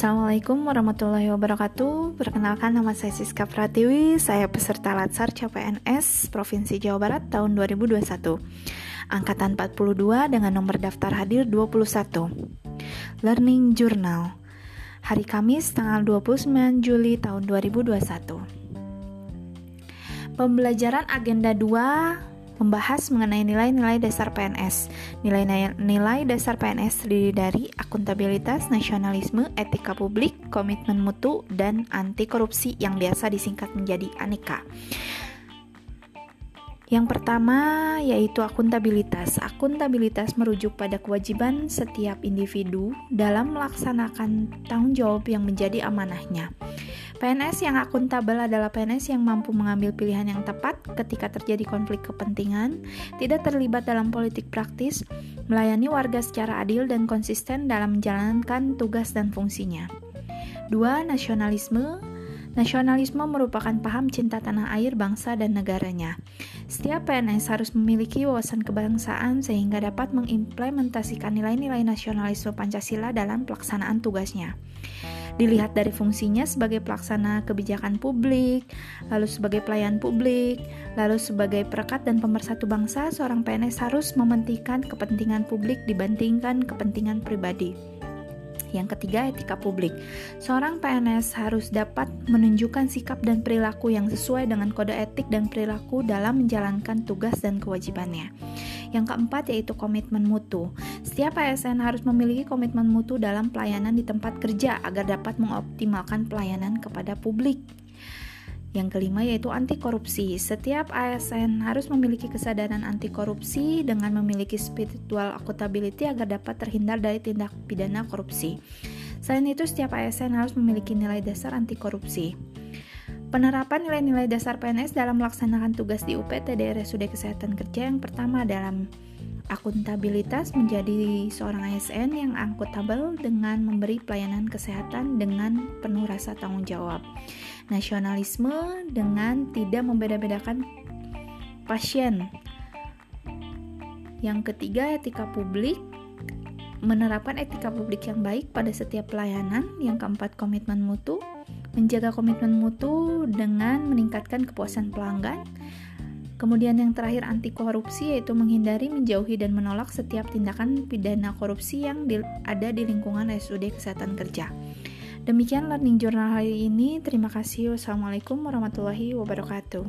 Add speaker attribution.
Speaker 1: Assalamualaikum warahmatullahi wabarakatuh. Perkenalkan nama saya Siska Pratiwi. Saya peserta Latsar CPNS Provinsi Jawa Barat tahun 2021 Angkatan 42 dengan nomor daftar hadir 21 Learning Journal. Hari Kamis tanggal 29 Juli tahun 2021 Pembelajaran agenda 2 membahas mengenai nilai-nilai dasar PNS. Nilai-nilai dasar PNS terdiri dari akuntabilitas, nasionalisme, etika publik, komitmen mutu, dan anti korupsi yang biasa disingkat menjadi ANIKA. Yang pertama yaitu akuntabilitas. Akuntabilitas merujuk pada kewajiban setiap individu dalam melaksanakan tanggung jawab yang menjadi amanahnya. PNS yang akuntabel adalah PNS yang mampu mengambil pilihan yang tepat ketika terjadi konflik kepentingan, tidak terlibat dalam politik praktis, melayani warga secara adil dan konsisten dalam menjalankan tugas dan fungsinya. Dua, nasionalisme. Nasionalisme merupakan paham cinta tanah air, bangsa, dan negaranya. Setiap PNS harus memiliki wawasan kebangsaan sehingga dapat mengimplementasikan nilai-nilai nasionalisme Pancasila dalam pelaksanaan tugasnya dilihat dari fungsinya sebagai pelaksana kebijakan publik, lalu sebagai pelayan publik, lalu sebagai perekat dan pemersatu bangsa, seorang PNS harus mementingkan kepentingan publik dibandingkan kepentingan pribadi. Yang ketiga, etika publik. Seorang PNS harus dapat menunjukkan sikap dan perilaku yang sesuai dengan kode etik dan perilaku dalam menjalankan tugas dan kewajibannya. Yang keempat yaitu komitmen mutu. Setiap ASN harus memiliki komitmen mutu dalam pelayanan di tempat kerja agar dapat mengoptimalkan pelayanan kepada publik. Yang kelima yaitu anti korupsi. Setiap ASN harus memiliki kesadaran anti korupsi dengan memiliki spiritual accountability agar dapat terhindar dari tindak pidana korupsi. Selain itu, setiap ASN harus memiliki nilai dasar anti korupsi. Penerapan nilai-nilai dasar PNS dalam melaksanakan tugas di UPTD RSUD Kesehatan Kerja yang pertama dalam akuntabilitas menjadi seorang ASN yang akuntabel dengan memberi pelayanan kesehatan dengan penuh rasa tanggung jawab. Nasionalisme dengan tidak membeda-bedakan pasien. Yang ketiga, etika publik menerapkan etika publik yang baik pada setiap pelayanan. Yang keempat, komitmen mutu menjaga komitmen mutu dengan meningkatkan kepuasan pelanggan. Kemudian yang terakhir anti korupsi yaitu menghindari, menjauhi dan menolak setiap tindakan pidana korupsi yang di, ada di lingkungan SUD Kesehatan Kerja. Demikian learning journal hari ini. Terima kasih. Wassalamualaikum warahmatullahi wabarakatuh.